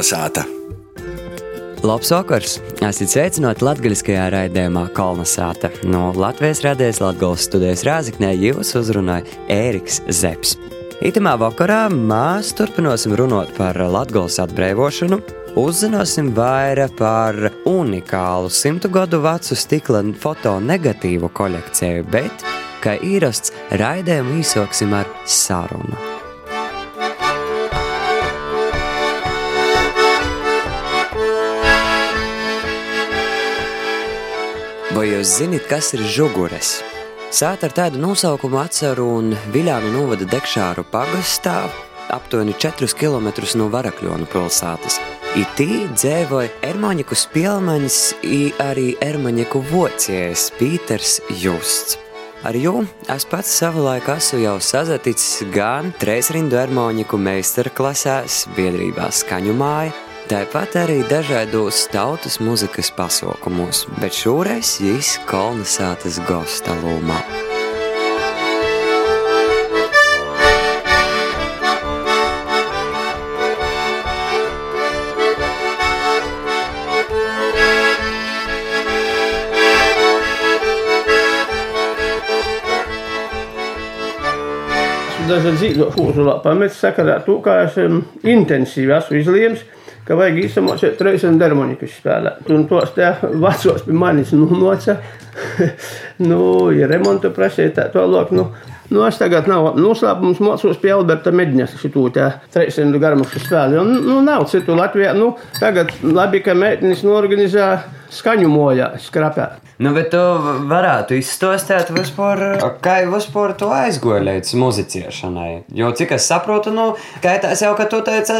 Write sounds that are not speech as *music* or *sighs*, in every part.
Kalnasāta. Labs vakars! Esat sveicināti latgaļiskajā raidījumā Kalnasāta. No Latvijas radies Latgales studijas Rāziknē jūs uzrunāja Ēriks Zeps. Itamā vakarā mēs turpināsim runāt par Latgales atbrīvošanu, uzzināsim vairāk par unikālu simtu gadu vecu stikla fotonegatīvu kolekciju, bet, kā īrasts, raidījumu īsoksim ar sarunu. Vai jūs zināt, kas ir žugures? Sēta ar tādu nosaukumu atceru un Viļānu novada Dekšāru pagastā aptuveni 4 km no Varakļonu pilsētas. Itī dzēvoja Ermaņiku spielmanis, arī Ermaņiku vocējs Pīters Justs. Ar jū es pats savulaik esmu jau sazaticis gan treisrindu Ermaņiku meistarklasēs, biedrībā skaņu māja, Tāpat arī dažādos tautas muzikas pasaukumos, bet šoreiz viņš kolonizētas gosta lomā. Dažādi dzīvošana lapā pametis sakarā to, kā es intensīvi esmu izliems, ka vajag izsamocēt reizēm dermonikas spēlēt. Un tos te vecos pie manis nomoca, *laughs* nu, ja remontu prasīja tā tālāk, nu, Nu, es tagad nav noslēpums, mācos pie Alberta Medņas, šitū tā trešdienu garmušu spēli. Nu, nu, nav citu Latvijā. Nu, tagad labi, ka meitenes norganizē skaņu mojā, skrapē. Nu, bet tu varētu izstāstīt vispār, kā vispār tu aizgoji līdz muzicēšanai. Jo, cik es saprotu, nu, ka tas jau, ka tu teici,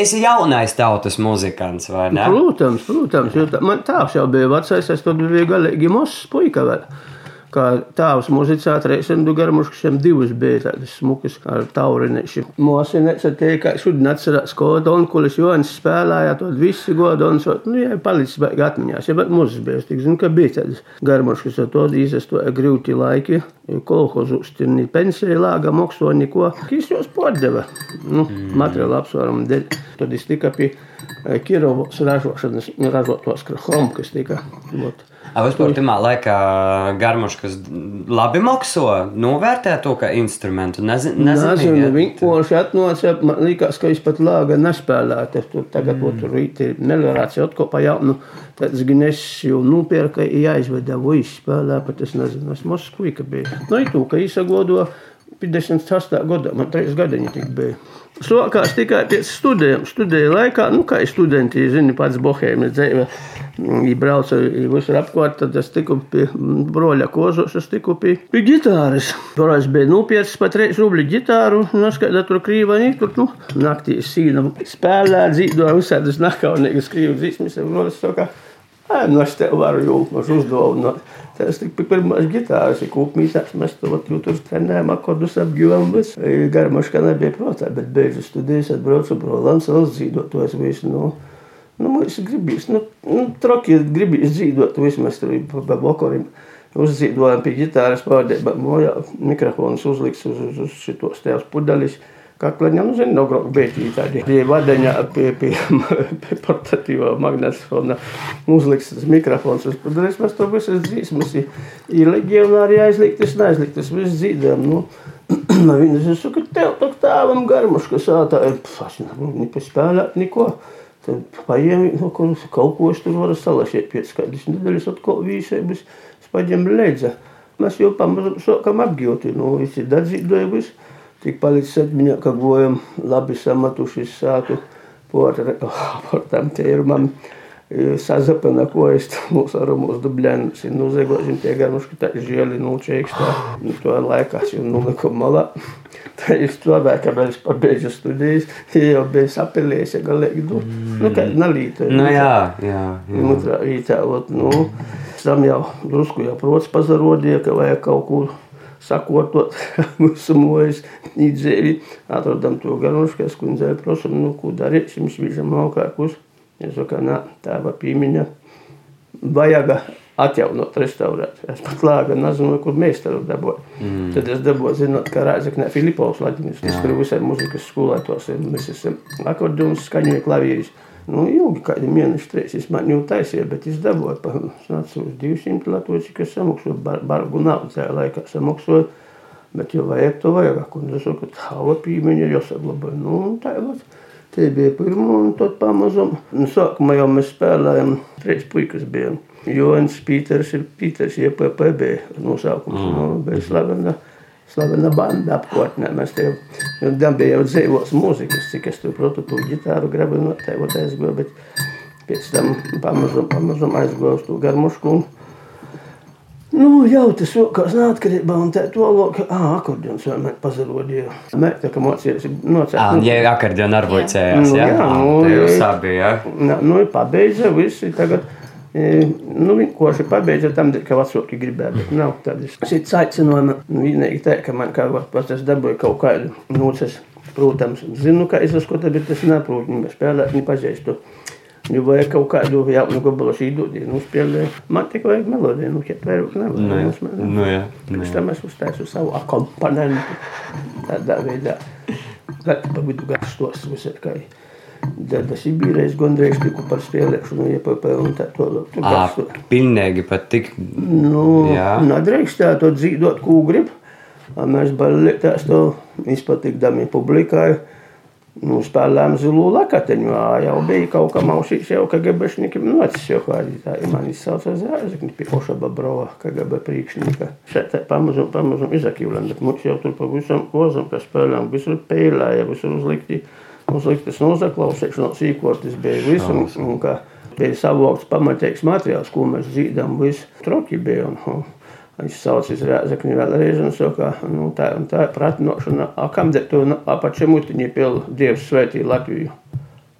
esi jaunais tautas muzikants, vai ne? Protams, protams, jo tā, man tāds jau bija vecais, es tur biju galīgi mozs puika vēl kā tēvs muzicēt, reizēm garmuškas, divas bija tādas smukas ar taurinēši. Mosinēca tie, kā šodien atcerās, ko Donkulis Jonas spēlēja, to visi godons, nu, jā, palicis baigi atmiņās, ja, bet mūzis bija, tik zinu, ka bija tādas garmuškas, ar to īzestoja grūti laiki, kolhozus, tur ni pensija lāga, mokslo, neko. Kis jūs podeva, nu, mm. materiāla apsvērumu dēļ. Tad es tika pie Kirovas ražošanas, ražotos kromkas tika. Ot. A vispār tajā laikā garmuškas labi makso, novērtē to kā instrumentu. Nezinu, nezinu, vienkārši atnāca, man liekas, ka es pat lāga nespēlētu. Tur tagad mm. tur rīti meliorācija atkopā jaunu. Tad gan es jau nopirku, jāizveda, vai spēlē, pat es nezinu, es mazs kuika bija. Nu, i tu, ka īsagodo 58. gadā, man 3 gadiņi tik bija. Sākās tikai pēc studijām. Studiju laikā, nu, kā studenti, zini, pats bohēmijas dzīve, ja brauca visur apkārt, tad es tiku pie broļa kozos, es tiku pie, pie ģitāras. Toreiz bija nopircis pat reiz rubļu ģitāru, noskaidrot tur krīvaini, tur, nu, naktī sīna spēlē, dzīvoja visādas nakaunīgas krīvu dzīsmes, broļas saka, nu, es tev varu jūtas uzdāvināt. Pirmās ģitāras, ir kūpmīsās, mēs to tur trenējām, akordus apģīvām, bet garmaškā nebija prātā, bet beidzu studijas, atbraucu brolans, vēl dzīvotos visu, nu, nu, mums gribīs, nu, nu troki gribīs dzīvot, vismaz tur pa bokorim. Uzzīdojām pie ģitāras pārdēbā, mojā mikrofonus uzliks uz, uz, uz šitos tēvs pudelis. Kakleņa, nu, zinu, no bija tādi pie vadeņa, pie, pie, pie portatīvā magnetofona uzliks tas mikrofons. Es padarīju, mēs to visas dzīsmas, ir leģionāri aizliktas, neaizliktas, viss dzīdām. Nu, Viņas es saku, tev tak tāvam garmuška sātā, es nepaspēlēt neko. Tad paiem, no kuras kaut ko es tur varu salašēt pēc kādas nedēļas atkal vīsēbas, es paģem leidza. Mēs jau pamazam sākam apgūt, nu, visi dadzīdoja visu. Tik palicis atmiņā, ka gojam labi samatuši sāku par, *laughs* par tam tērumam. Sazapana, ko es mūsu ar mūsu dubļēnus ir nozegošiem tie garmuški tā žieli nūčēkstā. *sighs* Nu, to laikā es jau nuliku malā. *laughs* Tā ir stāvē, ka vēl es pabeidzu studijas, *laughs* jau bija sapilējies, ja galīgi, nu, nu kā nalīta. Nu, jā, jā. jā. Mutrā rītā, ot, nu, tam jau drusku jau prots pazarodīja, ka vajag kaut kur sakotot *laughs* mūsu mūžus, dzīvi, atradām to garušu, kas kundzei prasām, nu, ko darīsim, svīžam augākus. Es saku, nā, tā va pīmiņa, vajag atjaunot, restaurēt. Es pat lāga nezinu, kur meistaru dabūju. Mm. Tad es dabūju, zinot, ka Rāzaknē Filipovs Latīnis, kas tur visai muzikas skolētos ir, mēs esam akordeons, skaņoja klavīris. Nu, ilgi kādi mēneši, trīs, es man jau taisīju, bet es dabūju pa, uz 200 latvieci, kas samaksoju, bar, bargu naudu tajā laikā samaksoju, bet jau vajag to vajag, un es saku, pīmeņi ir jāsaglabāja. Nu, tā jau, te bija pirmo, un tad pamazam. Nu, sākumā jau mēs spēlējam, trīs puikas bijām. Joens, Pīters ir Pīters, JPP bija nosaukums, mm. nu, bija slavena. Slavena banda apkārtnē. Mēs te jau dabījām jau dzīvos mūzikas, cik es tur prototu ģitāru grabu no tev aizgoju, bet pēc tam pamazam, pamazam aizgoju uz to garmušku. Nu, jau tas sākās neatkarībā, un tā tālāk, ah, akordions vienmēr pazarodīja. Mērķa, ka mocījās, nocēt. Ah, ja akordionu arbojcējās, Nu, jā? jā, nu, te jūs jā. abi, jā? Nu, pabeidza visi tagad. E, Nu, viņi koši pabeidza tam, ka vecāki gribēja, bet nav tādas cits aicinājumi. Vienīgi tā, ka man kā pats es dabūju kaut kādu nūces, protams, zinu, ka es esmu, bet es neprotu, ne spēlēt, ne pazīstu. Nu, vajag kaut kādu jaunu gabalu šīdūdi, nu, spēlē. Man tikai vajag melodiju, nu, ķet vairāk Nu, jā. Nu, jā. Nu, jā. tam es uztaisu savu akompanentu. Tādā veidā. Tad pa vidu garstos visur kā. Dada Sibīrais gondrīz tiku par spēlēšanu, IPP un tā tālāk. Tur Ā, garstos. pilnīgi pat tik. Nu, Jā. nedrīkstētu dzīvot, ko grib. Mēs balītās to izpatikdami publikai. Nu, spēlējām zilu lakateņu, jau bija kaut kā mausīs, jau KGBšnikiem nocis, jau kādi tā, ja man izsauca zēzekni pie Oša Babrova, KGB priekšnika. Šeit tā pamazam, pamazam izakīvlēm, bet mums jau tur pavisam kozam, ka spēlējām, visur pēlēja, visur uzlikti, uzliktas nozaklausīšanas īkortis bija visam, un ka bija savokts pamatīgs materiāls, ko mēs dzīdām, viss troki bija. Un, un, Viņš sauc uz rēzakni vēlreiz un saka, nu tā un tā pratinošana, a kam de tu apačē mutiņi pil Dievs svētī Latviju?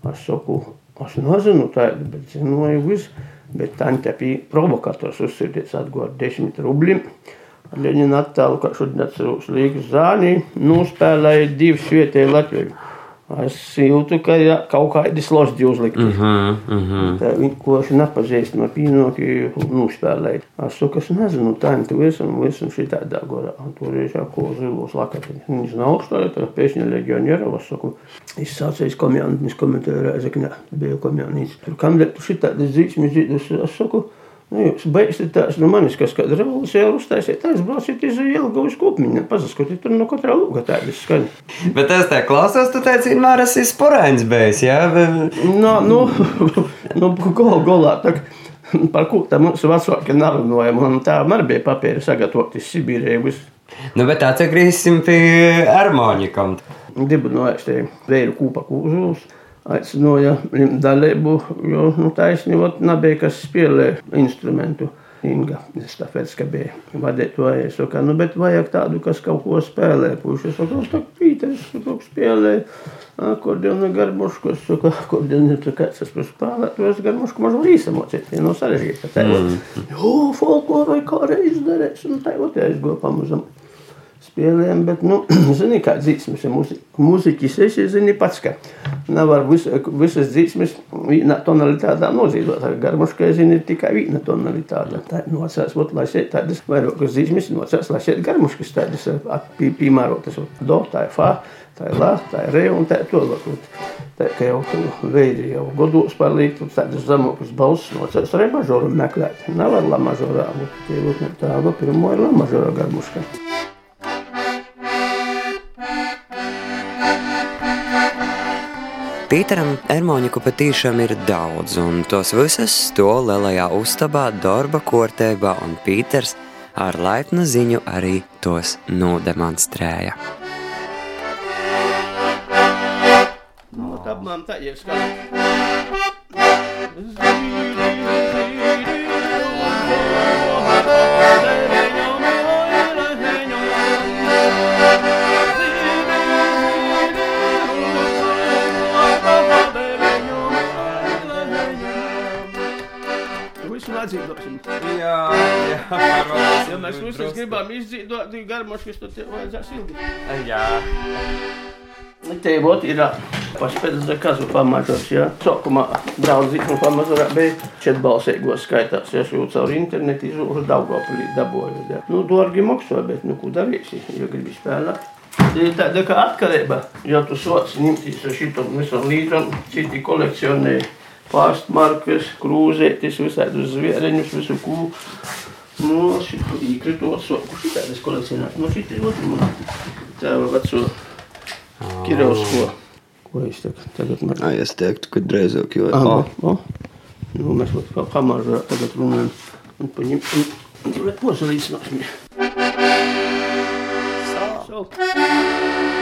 Es saku, es nezinu tādu, bet zinoju visu, bet tante bija provokators uzsīties atgūt desmit rubļiem. Leņina attēlu, kā šodien atceros Līgas zānī, nospēlēja divas vietēji Latviju. Es jūtu, ka jā, kaut kādi slosdi uzlikti. Mm Mhm, mhm. Tā Viņi ko es nepazīstu no pīnoki, nospēlēja. Es saku, es nezinu, tā ir visam, visam šī tādā gorā. Tur ir jau ko zilos lakatiņi. Viņš nav augstā, tā pēšņa leģionierā. Es saku, es sācēju komjānis komentēju, ne, bija komjānis. Tur kam dēļ tu šitā dzīsmi dzīdus, es saku, Nu, jūs beigsiet tās no manis, kas kāda revolūcija uztaisiet, tā es brauciet iz Jelgavas kopmiņu, pazaskatiet tur no katrā lūga tādas skaņas. Bet es te klausos, tu teici, vienmēr esi sporēns bijis, jā? No, nu, *laughs* nu, gol, golā, tak, par ko tā mūsu vecāki narunāja, un tā man bija papīri sagatavoti Sibīrijai. Nu, bet atgriezīsim pie harmonikam. Dibinājis te vēju kūpa kūžūs. Aicināja dalību, jo nu, taisnība nebija, kas spēlē instrumentu. Inga Stafets, ka bija vadītāja. Es saku, nu, bet vajag tādu, kas kaut ko spēlē. Puiši, es saku, tā Pīters, kaut ko spēlē. Akordionu garmušku, es saku, akordionu, tu kāds es par spēlētu, es garmušku mažu līsamocīt, ja nav sarežģīta. Tā, mm. jo, folklorai kā reiz darēs, un tā, ot, aizgo pamazam spēlēm, bet, nu, *clears throat* zini, kā dzīsmes ir mūzika. Mūziķis esi, zini pats, ka nevar vis, visas dzīsmes vienā tonalitātā nozīdot. Garmuškai, zini, ir tikai viena tonalitāte. Tā ir nocās, ot, lai šeit tādas vairākas dzīsmes nocās, lai šeit garmuškas tādas piemērotas. ot, Do, tā ir fā, tā ir lā, tā ir re un tā ir to. ot, Tā kā jau tu veidi jau godos palīdz, tad tādas zemākas balss nocās re mažoru meklēt. Nevar la mažorā, bet tie ot, ne tā, va, pirmo ir la mažorā garmuška. Pīteram Ermoniku patīšām ir daudz, un tos visas to lielajā uztabā, darba kortībā, un Pīters ar laipnu ziņu arī tos nodemonstrēja. Nu, tā man tā ir Visu atzīdosim. Jā, *laughs* Ja mēs visus gribam izdzīvot, tad garmoškas tad tev vajadzēs ilgi. Jā. Te vot ir paspēdz za kazu pamažos, ja. Sākumā daudz zīmju pamazurā bija četbalsīgos skaitās, ja jau caur internetu izūru Daugavpilī dabūju. Ja. Nu, dārgi maksā, bet nu, ko darīsi, ja gribi spēlēt. tāda kā atkarība. Ja tu sots ņemties ar šitam visam līdzam, citi kolekcionē pārstmarkas, krūzētis, visādus zvieriņus, visu kū. Nu, šitu īkritot soku, šitādas kolekcionēt. Nu, šitie otru man tēva veco Kirovsko. Ko es tagad, tagad man... Ai, es teiktu, ka drēzāk, jo... Ah, Oh. oh. Nu, mēs vat kā kamarā tagad runājam. Un paņem, un, tur ir posalīdzināšana. So. Ai,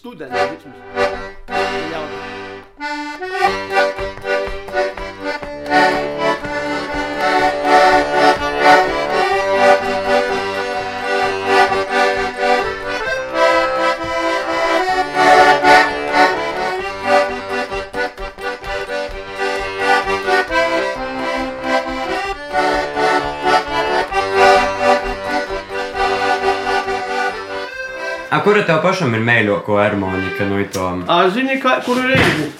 studenti, vismaz. Jauni. A, kura tev pašam ir mēļoko harmonika no to? A, zini, kā, kur ir reizi?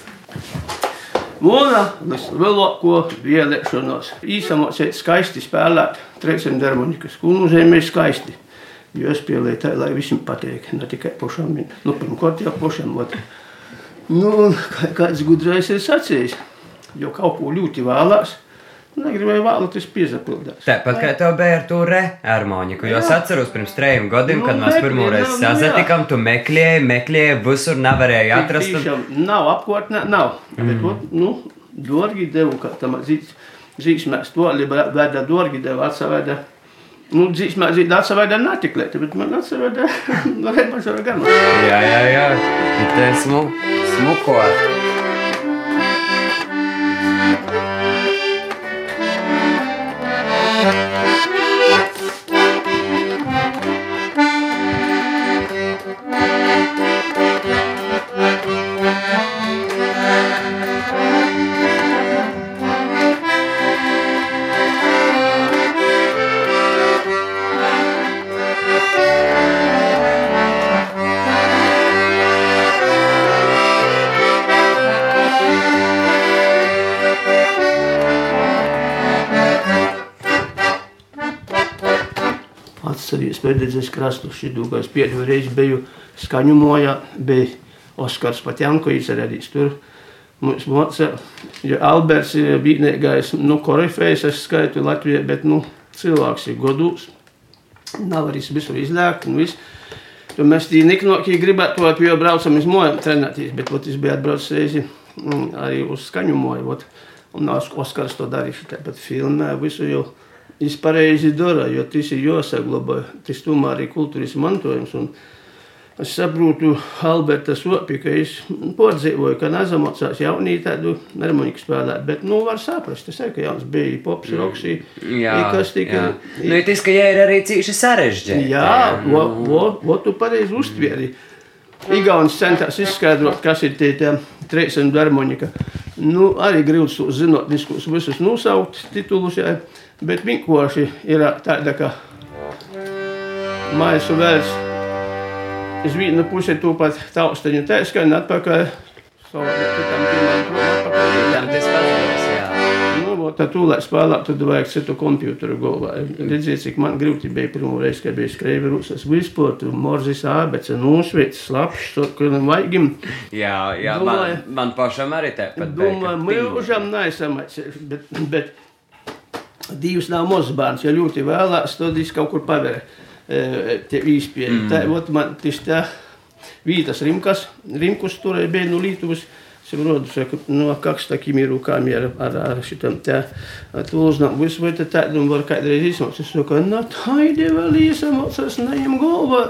Mūna vislielāko vēlēšanos īsamocēt skaisti spēlēt trešiem harmonikas. Ko nozīmē skaisti? Jo es tā, lai visiem patīk, ne tikai pašam. Nu, pirmkārt jau pašam. Vat. Nu, kāds gudrais ir sacījis, jo kaut ko ļoti vēlās, negribēju vēlēt, tas piezapildās. Tāpat kā tev bija ar to re-harmoniku, jo es atceros pirms trejiem gadiem, Nu, kad mēs pirmo reizi nu, nu, jā. sazatikām, tu meklēji, meklēji, visur nevarēji atrast. Tiešām nav apkārtnē, nav. Mm. Bet, ot, nu, dārgi devu, kā tam zīmēs to, veda dārgi devu, atsaveda. Nu, zīmēs zīmēs atsaveda netiklēt, bet man atsaveda, redz, *laughs* man gan. Jā, jā, jā. Te smu, smuko. Atceries pēdējais krastus, šidūgais pēdējo reizi biju skaņu mojā, bija Oskars Patjankovics arī tur. Mums moca, ja Alberts ir bīnēgais, nu, korifējs es skaitu Latvijā, bet, nu, cilvēks ir godūs. Nav arī visur izlēkt un viss. Tu mēs tī niknokī gribētu to, jo braucam uz mojām trenēties, bet, ot, es biju atbraucis reizi mm, arī uz skaņu moju, ot. Un Os- Oskars to darīja, tāpat filmē, visu jau. Viņš pareizi dara, jo tas ir jāsaglabā. Tas tomēr ir kultūras mantojums. Un es saprotu, Alberta Sopi, ka viņš podzīvoja, ka nezamocās jaunī tādu harmoniku spēlēt. Bet, nu, var saprast, tas ir, ka jauns bija pops, roksī. Jā, kas tika. jā. Nu, ir tas, ka jē, ir arī cīši sarežģīti. Jā, vo, vo, vo, tu pareizi uztvieri. Igaunis centās izskaidrot, kas ir tie, tie trīsdesmit harmonika. Nu, arī grūti zinot, visus nosaukt titulus, jā, bet vienkārši ir tāda, ka maisu vērs. Es vienu pusi to pat taustaņu tēskaņu atpakaļ. Savādāk, citam pirmām prom atpakaļ. Jā, tas pats, jā. Nu, vot tā tūlīt spēlēt, tad vajag citu computeru galvā. Redziet, cik man grūti bija pirmo reizi, kad bija skrējis uz vispār, tur morzis ābece, nosveicis, slapjš, tur, kur vajagim. Jā, jā man, Domāju- man pašam arī tāpat. Domāju, mūžam nesamats, bet, bet divas nav mazs bērns, ja ļoti vēlās, tad viņš kaut kur paver te īspēju. Mm. Tā, vot man tieši tā vītas rimkas, rimkus tur bija no Lietuvas. Saprotu, ka no kāds takim ir rūkām ar, ar, ar šitam tā. Tu uznāk visu, vai te tādu var kādreiz izsmot. Es saku, na taidi vēl iesamocas, neņem galvā.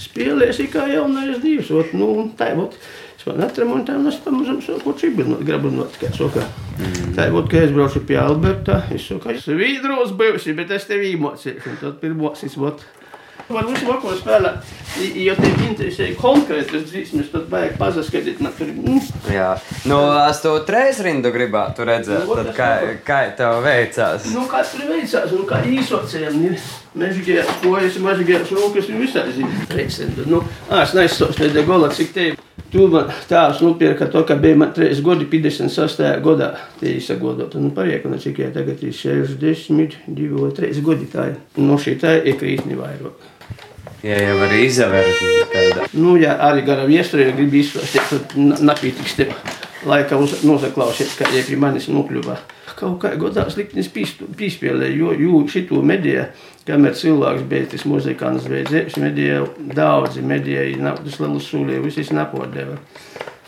Spēlēsi kā jaunais divs. Ot, nu, tā, vot. Es man atremontēju, un es pamazam saku, čibinot, grabinot, kā saka. Mm. Tā, vot, ka es braucu pie Alberta, es saku, es vīdros būsi, bet es tev īmocīšu. Un tad pirmos, es, vot, Var visu vakaru spēlēt, jo tev interesē konkrētas dzīsmes, tad vajag pazaskatīt. mm, Jā, nu, es to trīs rindu gribētu redzēt, Nu, tad kā, kā tev veicās. nu, kas tur veicās, un kā īsocējiem ir mežģējās kojas, mažģējās rokas un visādi zina. Reizēm, nu, ā, es neizsos, ne de gola, cik te Tu man tēvs nopirka to, ka bija man 3 gadi, 56. gadā. Tie izsagodot, un pariekuna, cik jau tagad ir 60, 2 vai 3 gadi. Tā ir. No šī tā ir krītni vairāk. Ja jau var izvērt tādu. Nu, ja arī gara viesturē grib izstāstīt, tad napītīgs tev laika nosaklausiet, kā jau pie manis nokļuva. Kaut kā godās liktenis pīspēlē, jo, jo šito mediju, kamēr cilvēks bija tas muzikants, bija dzēps mediju, daudzi mediju, naudas lielu sūlī, visis napodeva.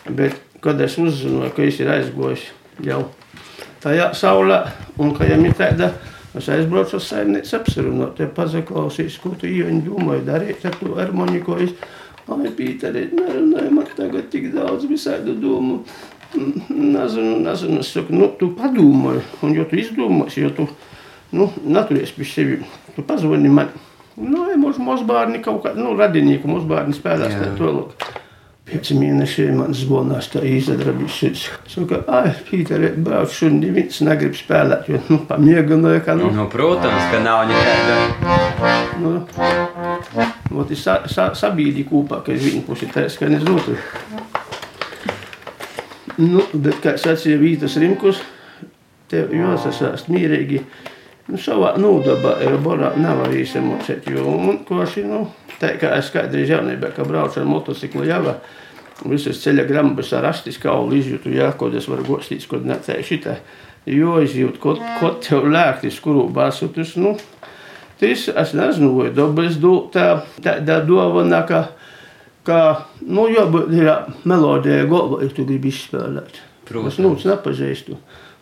Bet, kad es uzzināju, ka viņš ir aizgojis jau tajā saulē, un ka viņam ir tāda, es aizbraucu uz saimnieci apsarunot, te pazaklausīs, ko tu īveņi domāji darīt ar to harmoniku. Ai, Pīteri, nerunāju, man tagad tik daudz visādu domu. Mm, Nezinu, nezinu, es saku, nu, tu padomāji, un jo tu izdomāsi, jo tu, nu, naturies pie sevi, tu pazvani man. Nu, mūsu mazbārni kaut kā, nu, radinīku mazbārni spēlēs tā tolok. Pieci mēneši man zvanās tā īzadrabis šis. Saka, ai, Pīteri, brauc šodien, neviens negrib spēlēt, jo, nu, pamieganoja, ka, nu, Nu, protams, ka nav nekāda. nu, Vot ir sa, sa, sabīdi kopā, ka es viņu pusi tā skan es otru. Nu, bet, kā sacīja Vītas Rimkus, tev jāsasāst mierīgi. Nu, savā nūdabā ir borā nevar īsemocēt, jo man koši, nu, tā kā es kādreiz jaunībā, ka braucu ar motociklu java, visas ceļa grambas ar astis kaulu izjūtu, jā, kod es varu gostīt, kod ne tā šitā. Jo izjūt, kod, kod tev lēktis, kuru bāsu, tas, nu, tas, es nezinu, vai dabas dot tā, tāda dovana, ka, ka, nu, jābūt ir melodija galvā, ja tu gribi izspēlēt. Protams. Es nūc nepazīstu.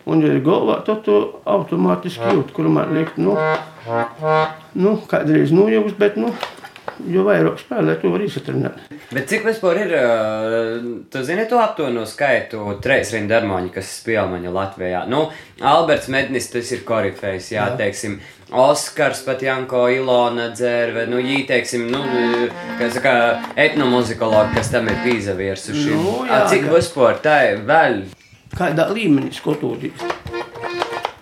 Un, ja ir galvā, tad tu automātiski jūt, kur man liekt, nu, nu kādreiz nojauks, bet, nu, jo vairāk spēlē, to var izsatrināt. Bet cik vispār ir, tu zini to aptuveno skaitu treis rindu harmoņu, kas spēl maņu Latvijā? Nu, Alberts Mednis, tas ir korifejs, jā, jā. teiksim, Oskars, pat Janko Ilona dzērve, nu, jī, teiksim, nu, kā saka, etnomuzikologi, kas tam ir pīzaviersuši. Nu, A, jā, cik jā. vispār tā ir vēl? Kādā līmenī skatoties.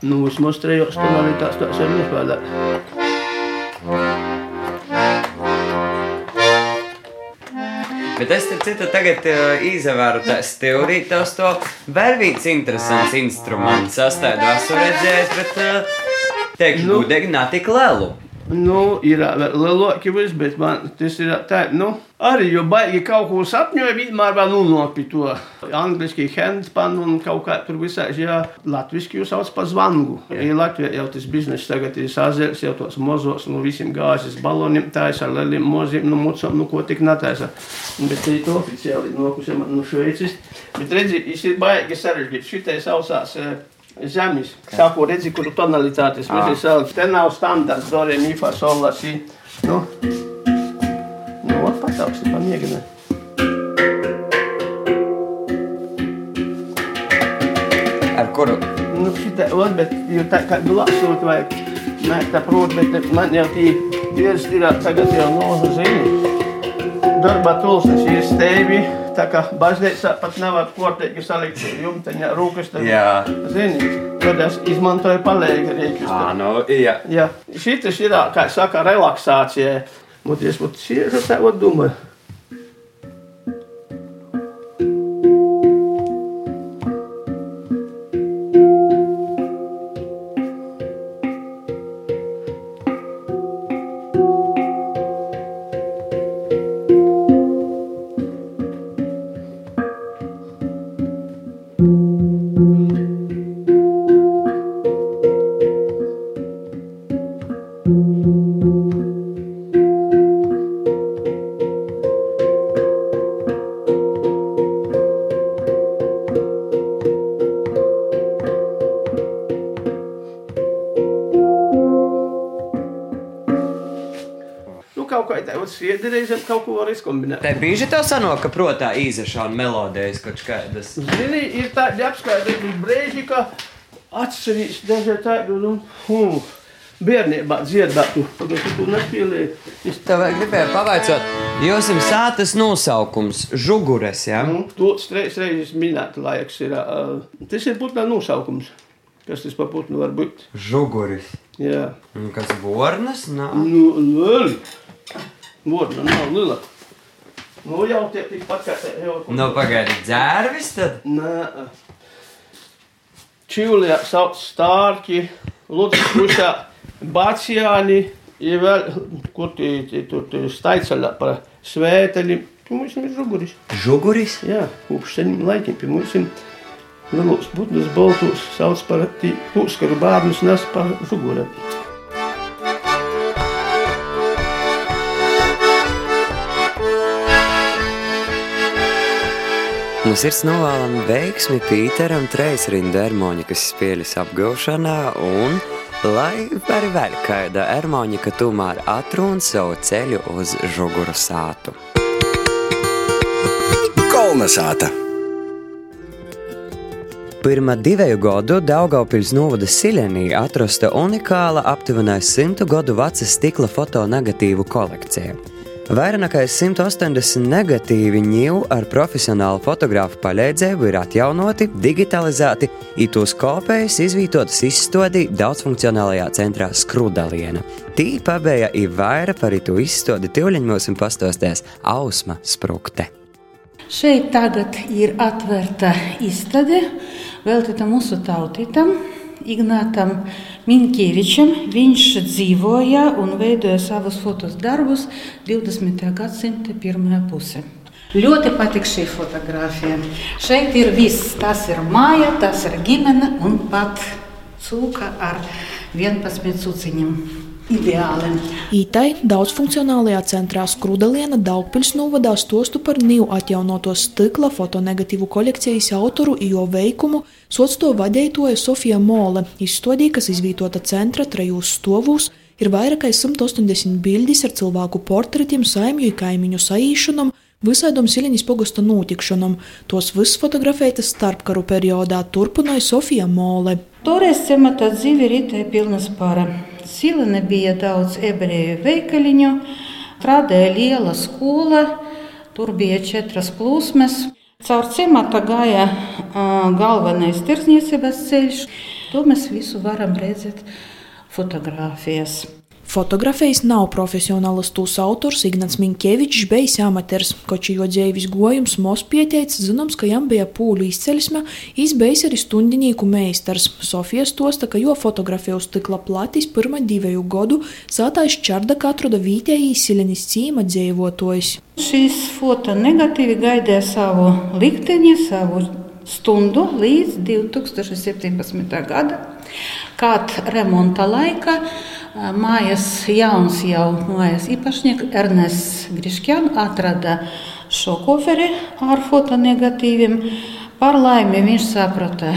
Nu, vismaz trejos tonalitātēs tās var nospēlēt. Bet es te citu tagad uh, izvēru tās teorijas, to vēl viens interesants instruments sastāvdā esmu redzējis, bet, uh, teikšu, nu. gudīgi, nav tik lielu. Nu, ir lielāki vis, bet man tas ir tā, nu, arī, jo baigi kaut ko sapņoju, vienmēr vēl pie to. Angliski handpan un kaut kā tur visā, jā, latviski jūs sauc par zvangu. Ja Latvijā jau tas bizness tagad ir sazērs, jau tos mozos, nu, visiem gāzes baloniem taisa, ar lieliem moziem, nu, mucam, nu, ko tik netaisa. Bet tā ir oficiāli nokusē man no Šveicis. Bet redzi, viņš ir baigi sarežģīts. Šitai sausās. eh, Zemes, sāku redzi, kuru tonalitātes Ah. visi sauc. Te nav standarts, dorē, mi, fa, sol, la, si. Nu, nu, ot, patauksti, pamēģināt. Ar kuru? Nu, šitā, ot, bet, jo tā kā glasot vajag, nē, tā prot, bet man jau tī virs ir tagad jau nozu zini. Darbā tulsnes ir steivi, tā kā baznīcā pat nevar kārtīgi salikt jumteņa rūkas. Tad, jā. Zini, tad es izmantoju palēgi rīkus. Ā, nu, jā. Jā, šitas ir, kā saka, relaksācija. Mut es mut šī, tā, vot domāju. Tāda sēde reizēm kaut ko var izkombinēt. Te bieži tev sanāk, ka protā izešana melodijas kaut kādas. Zini, ir tādi apskaidroti brīži, ka atcerīs dažai tādu, nu, hm, bērnībā dziedātu. Tagad tu to nespēlēji. Es Tev gribēju pavaicāt, jums ir sātas nosaukums - žugures, jā? Ja? Nu, to trīs reizes minēta laiks ir. Uh, tas ir putna nosaukums. Kas tas par putnu var būt? Žuguris. Jā. Un kas bornas? Nā. Nu, lieli. Vorna nav lila. Nu jau tie tikpat kā te jau. Nu, pagaidi, dzērvis tad? Nē. Čivlijā sauc stārķi, Lūdzu, krusā Bācijāni, ir vēl, kur tie, tie tur, tur staicaļā par svēteļiem. Pie mums ir žuguris. Žuguris? Jā, kopš seniem laikiem pie mums ir lielos putnus boltus sauc par tī pūskaru bērnus nes par žuguriem. No sirds novēlam veiksmi Pīteram Treisrinda ermoņikas spēles apgūšanā un lai arī vēl kāda ermoņika tomēr atrūn savu ceļu uz žuguru sātu. Kolnesāta! Pirmā divu gadu Daugaupils novada Silenī atrasta unikāla aptuveni simtu gadu veca stikla fotonegatīvu kolekcija. Vairāk nekā 180 negatīvi ņēmu ar profesionālu fotografu palīdzību ir atjaunoti, digitalizēti, un tos kopējas izvietotas izstādī daudzfunkcionālajā centrā Skrudaliena. Tī pabeigta ir vairāk par to izstādi Tivļiņš mums pastāstīs Ausma Sprukte. Šeit tagad ir atvērta izstāde veltīta mūsu tautītam, Ignātam Minkievičam. Viņš dzīvoja un veidoja savus fotos darbus 20. gadsimta pirmajā pusē. Ļoti patīk šī fotografija. Šeit ir viss. Tas ir māja, tas ir ģimene un pat cūka ar 11 cūciņiem. Ideāli. Ītai daudzfunkcionālajā centrā Skrudaliena Daugpils novadā stostu par niu atjaunoto stikla fotonegatīvu kolekcijas autoru jo veikumu sots to vadētoja Sofija Mole, izstādī, kas izvietota centra trejūs stovūs, ir vairāk kā 180 bildes ar cilvēku portretiem, saimju kaimiņu saīšanam, visādam Sileņas pogosta notikšanam. Tos viss fotografētas starpkaru periodā turpināja Sofija Mole. Toreiz ciemata dzīve ritēja pilnas para. Silene bija daudz ebreju veikaliņu, strādāja liela skola, tur bija četras plūsmas. Caur ciemata gāja galvenais tirsniecības ceļš. To mēs visu varam redzēt fotografijas. Fotografijas nav profesionāls tūs autors Ignats Minkevičs, bijis amaters, koči jo dzīves gojums mos pieteicis, zināms, ka jam bija pūļu izceļsme, izbējis arī stundinīku meistars. Sofijas tosta, ka jo fotografija uz tikla platis pirma divēju godu sātais čarda katroda vītēji Silenis cīma dzīvotojs. Šīs foto negatīvi gaidīja savu likteni, savu stundu līdz 2017. gada, kad remonta laika mājas jauns jau mājas īpašnieks Ernests Griškjāns atrada šo koferi ar fotonegatīviem. Par laimi viņš saprata,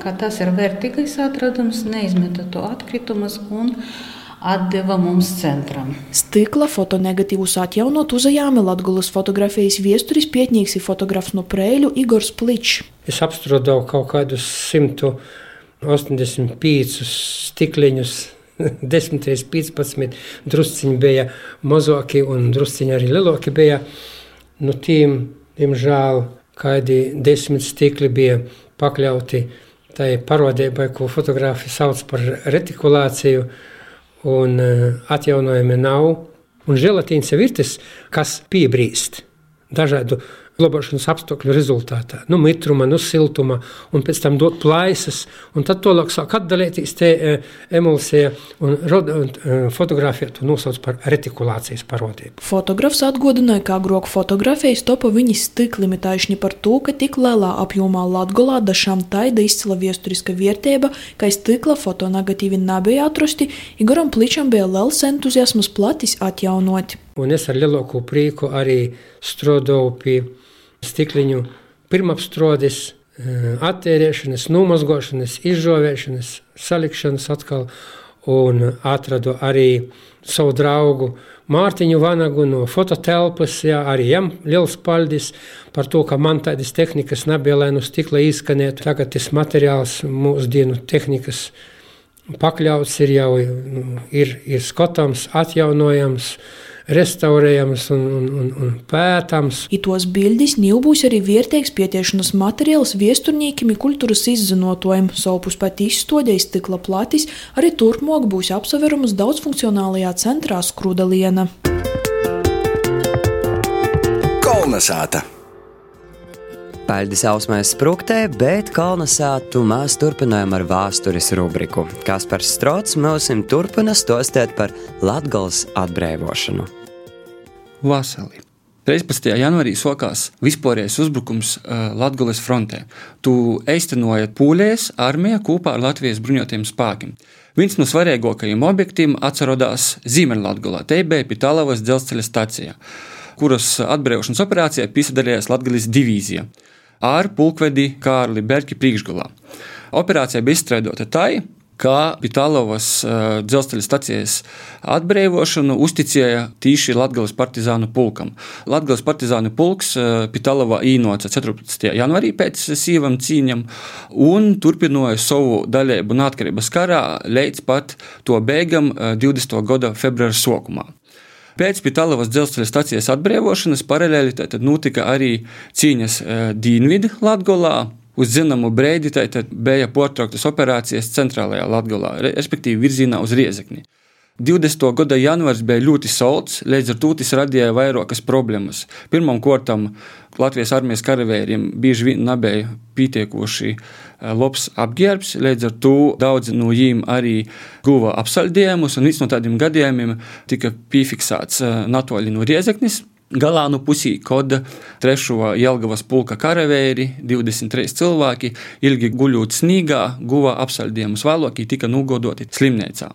ka tas ir vērtīgais atradums, neizmeta to atkritumus un atdeva mums centram. Stikla fotonegatīvus atjaunot uzajāmi Latgulas fotografijas viesturis pietnīgs ir fotografs no Prēļu Igors Pličs. Es apstrādāju kaut kādus 185 stikliņus 10, 15, drusciņi bija mazāki un drusciņi arī lielāki bija. Nu, tiem, diemžēl, kādi desmit stikli bija pakļauti tai parodībai, ko fotogrāfi sauc par retikulāciju, un atjaunojumi nav. Un želatīns ir tas, kas piebrīst dažādu glabāšanas apstākļu rezultātā. Nu, mitruma, nu, siltuma, un pēc tam dot plaisas, un tad to sāk atdalīties te e, emulsija, un, un e, fotografija to nosauc par retikulācijas parodību. Fotografs atgādināja, kā groku fotografijas topa viņas tik limitējuši par to, ka tik lielā apjomā Latgolā dažām taida izcila viesturiska vērtība, ka stikla fotonegatīvi nebija atrasti, Igoram Pličam bija liels entuziasmas platis atjaunot. Un es ar lielāko prieku arī strādāju pie stikliņu pirmapstrādes, eh, attērēšanas, nomazgošanas, izžovēšanas, salikšanas atkal, un atradu arī savu draugu Mārtiņu Vanagu no fototelpas, jā, arī jam liels paldies par to, ka man tādas tehnikas nebija, lai no stikla izskanētu. Tagad tas materiāls mūsdienu tehnikas pakļauts ir jau nu, ir, ir skotams, atjaunojams, restaurējams un, un, un, un pētams. Itos bildes nebūs arī vērtīgs pietiešanas materiāls viesturnīkiem kultūras izzinotojiem. Savpus pat izstādījis stikla platis, arī turpmāk būs apseverams daudzfunkcionālajā centrā Skrudaliena. Kalnasāta! Paļģis ausmēs spruktē, bet kalnasātu mēs turpinājam ar vēstures rubriku. Kaspars Strots mūsim turpina stostēt par Latgals atbrīvošanu. Vasarī. 13. janvārī sākās vispārējais uzbrukums uh, Latvijas frontē. Tu īstenojat pūlēs armija kopā ar Latvijas bruņotajiem spēkiem. Viens no svarīgākajiem objektiem atcerodās Ziemeļlatgulā, te bija Pitālavas dzelzceļa stacijā, kuras atbrīvošanas operācijā piedalījās Latvijas divīzija ar pulkvedi Kārli Berki priekšgalā. Operācija bija izstrādāta tā, ka Pitālovas uh, dzelzceļa stācijas atbrīvošanu uzticēja tīši Latvijas partizānu pulkam. Latvijas partizānu pulks Pitālovā īnoca 14. janvārī pēc sīvam cīņam un turpināja savu daļēbu neatkarības karā līdz pat to beigam uh, 20. gada februāra sākumā. Pēc Pitālavas dzelzceļa stācijas atbrīvošanas paralēli notika arī cīņas Dienvidu Latvijā, uz zināmu brīdi bija pārtrauktas operācijas centrālajā Latvijā, respektīvi virzienā uz Riezekni. 20. gada janvārs bija ļoti salds, līdz ar to tas radīja vairākas problēmas. Pirmkārt, Latvijas armijas karavīriem bieži vien nebija pietiekoši eh, labs apģērbs, līdz ar to daudzi no viņiem arī guva apsaldējumus, un viens no tādiem gadījumiem tika piefiksēts eh, Natoļi no Riezeknis. Galānu pusī, kad trešo Jelgavas pulka karavīri, 23 cilvēki, ilgi guļot snīgā, guva apsaldējumus vēlāk, tika nogodoti slimnīcā.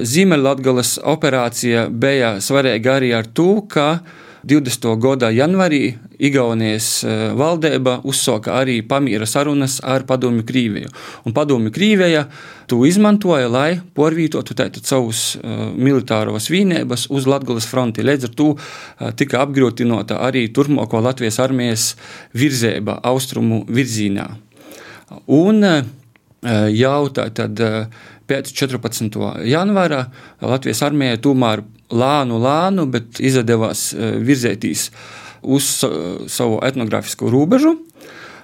Ziemeļlatgales operācija bija svarīga arī ar to, ka 20. gada janvārī Igaunijas eh, valdība uzsāka arī pamīra sarunas ar Padomju Krīviju. Un Padomju Krīvija to izmantoja, lai porvītotu savus uh, militāros vienības uz Latvijas fronti. Līdz ar to uh, tika apgrūtināta arī turpmāko Latvijas armijas virzība austrumu virzienā. Un jau tad, pēc 14. janvāra Latvijas armijai tomēr lānu, lānu, bet izdevās virzēties uz savu etnogrāfisko robežu.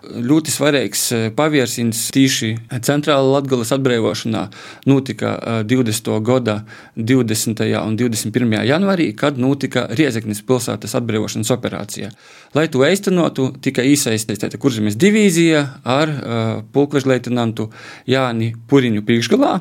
Ļoti svarīgs pavērsiens tieši centrāla Latvijas atbrīvošanā notika 20. gada 20. un 21. janvārī, kad notika Riezeknis pilsētas atbrīvošanas operācija. Lai to īstenotu, tika iesaistīta Kurzemes divīzija ar pulkveža leitenantu Jāni Puriņu priekšgalā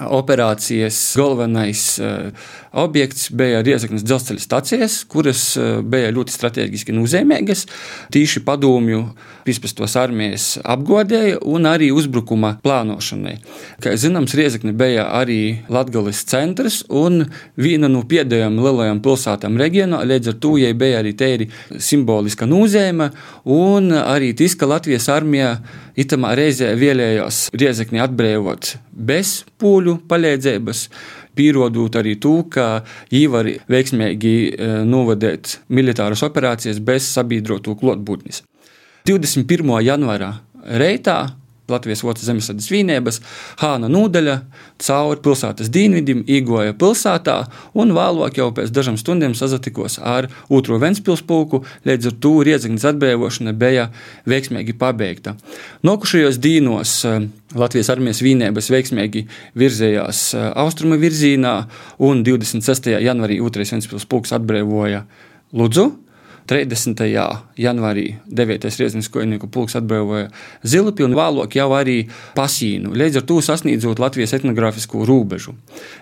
operācijas galvenais uh, objekts bija Riezaknes dzelzceļa stācijas, kuras uh, bija ļoti strateģiski nozīmīgas. Tīši padomju 15. armijas apgodēja un arī uzbrukuma plānošanai. Kā zināms, Riezakne bija arī Latgales centrs un viena no pēdējām lielajām pilsētām reģionā, līdz ar to jai bija arī tēri simboliska nozīme un arī tas, ka Latvijas armija itamā reizē vēlējās Riezakni atbrīvot bez pūļu palīdzības. Pierodot arī to, ka viņi var veiksmīgi e, novadīt militāras operācijas bez sabiedroto klātbūtnes. 21. janvārā reitā Latvijas otras zemesardzes vienības, Hāna Nūdeļa cauri pilsētas dienvidim iegoja pilsētā un vēlāk jau pēc dažām stundām sazatikos ar otro Ventspils pulku, līdz ar to Riedzeknas atbrīvošana bija veiksmīgi pabeigta. Nokušajos dīnos eh, Latvijas armijas vienības veiksmīgi virzējās eh, austrumu virzienā un 26. janvarī otrais Ventspils pulks atbrīvoja Ludzu. 30. janvārī 9. riezniskojinieku pulks atbrīvoja Zilupi un vēlāk jau arī Pasīnu, līdz ar to sasniedzot Latvijas etnogrāfisko robežu.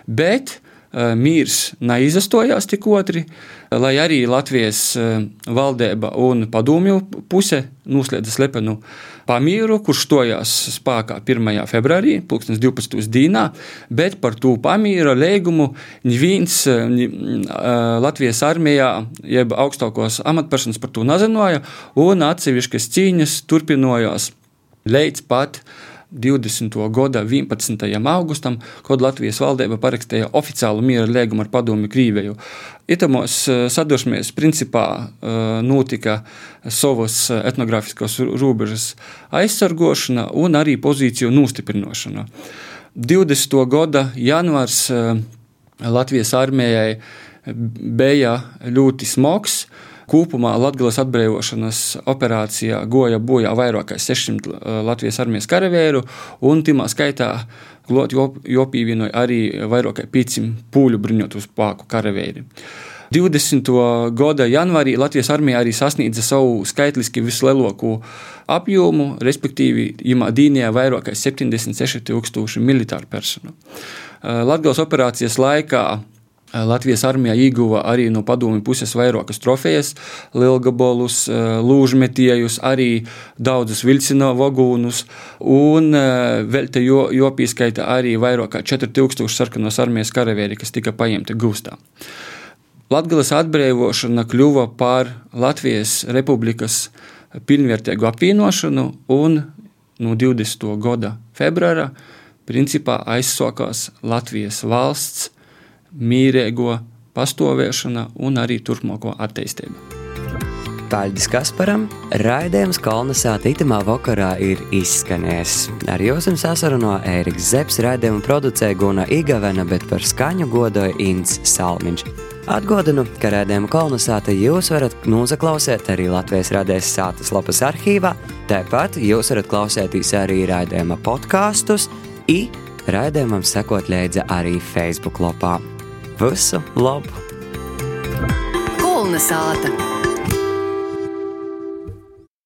Bet mīrs neizastojās tik otri, lai arī Latvijas uh, valdība un padomju puse noslēdza slepenu pamieru, kurš stojās spēkā 1. februārī, 2012. dienā, bet par to pamīra līgumu neviens Latvijas armijā, jeb augstākos amatpersonas par to nezināja, un atsevišķas cīņas turpinājās līdz pat 20. gada 11. augustam, kad Latvijas valdība parakstīja oficiālu miera līgumu ar Padomju Krīveju. Itamos sadursmēs principā notika savas etnogrāfiskās robežas aizsargošana un arī pozīciju nostiprināšana. 20. gada janvārs Latvijas armijai bija ļoti smags. Kopumā Latvijas atbrīvošanas operācijā goja bojā vairāk kā 600 Latvijas armijas karavīru, un timā skaitā klāt jopīvienoja arī vairāk kā 500 pūļu bruņotu spēku karavīri. 20. gada janvārī Latvijas armija arī sasniedza savu skaitliski vislielāko apjomu, respektīvi, Imā Dīnijā vairāk kā 76,000 militāru personu. Latvijas operācijas laikā Latvijas armija ieguva arī no padomju puses vairākas trofejas, lielgabolus, lūžmetiejus, arī daudzus vilcina vagūnus, un vēl te jo, jopīskaita arī vairāk kā 4000 sarkanos armijas karavīri, kas tika paņemti gūstā. Latvijas atbrīvošana kļuva par Latvijas republikas pilnvērtīgu apvienošanu, un no 20. gada februāra principā aizsākās Latvijas valsts mīrēgo pastāvēšana un arī turpmāko attīstību. Paldies Kasparam! Raidījums Kalnasāta itamā vakarā ir izskanējis. Ar jums sasarunā Ēriks Zepsi, raidījumu producēja Guna Igavena, bet par skaņu godoja Inns Salmiņš. Atgādinu, ka raidījumu Kalnasāta jūs varat noklausīt arī Latvijas radējas sātas lapas arhīvā, tāpat jūs varat klausīties arī raidījuma podkāstus, i raidījumam sekot līdzi arī Facebook lapā. Visu labu! Kulna sāta!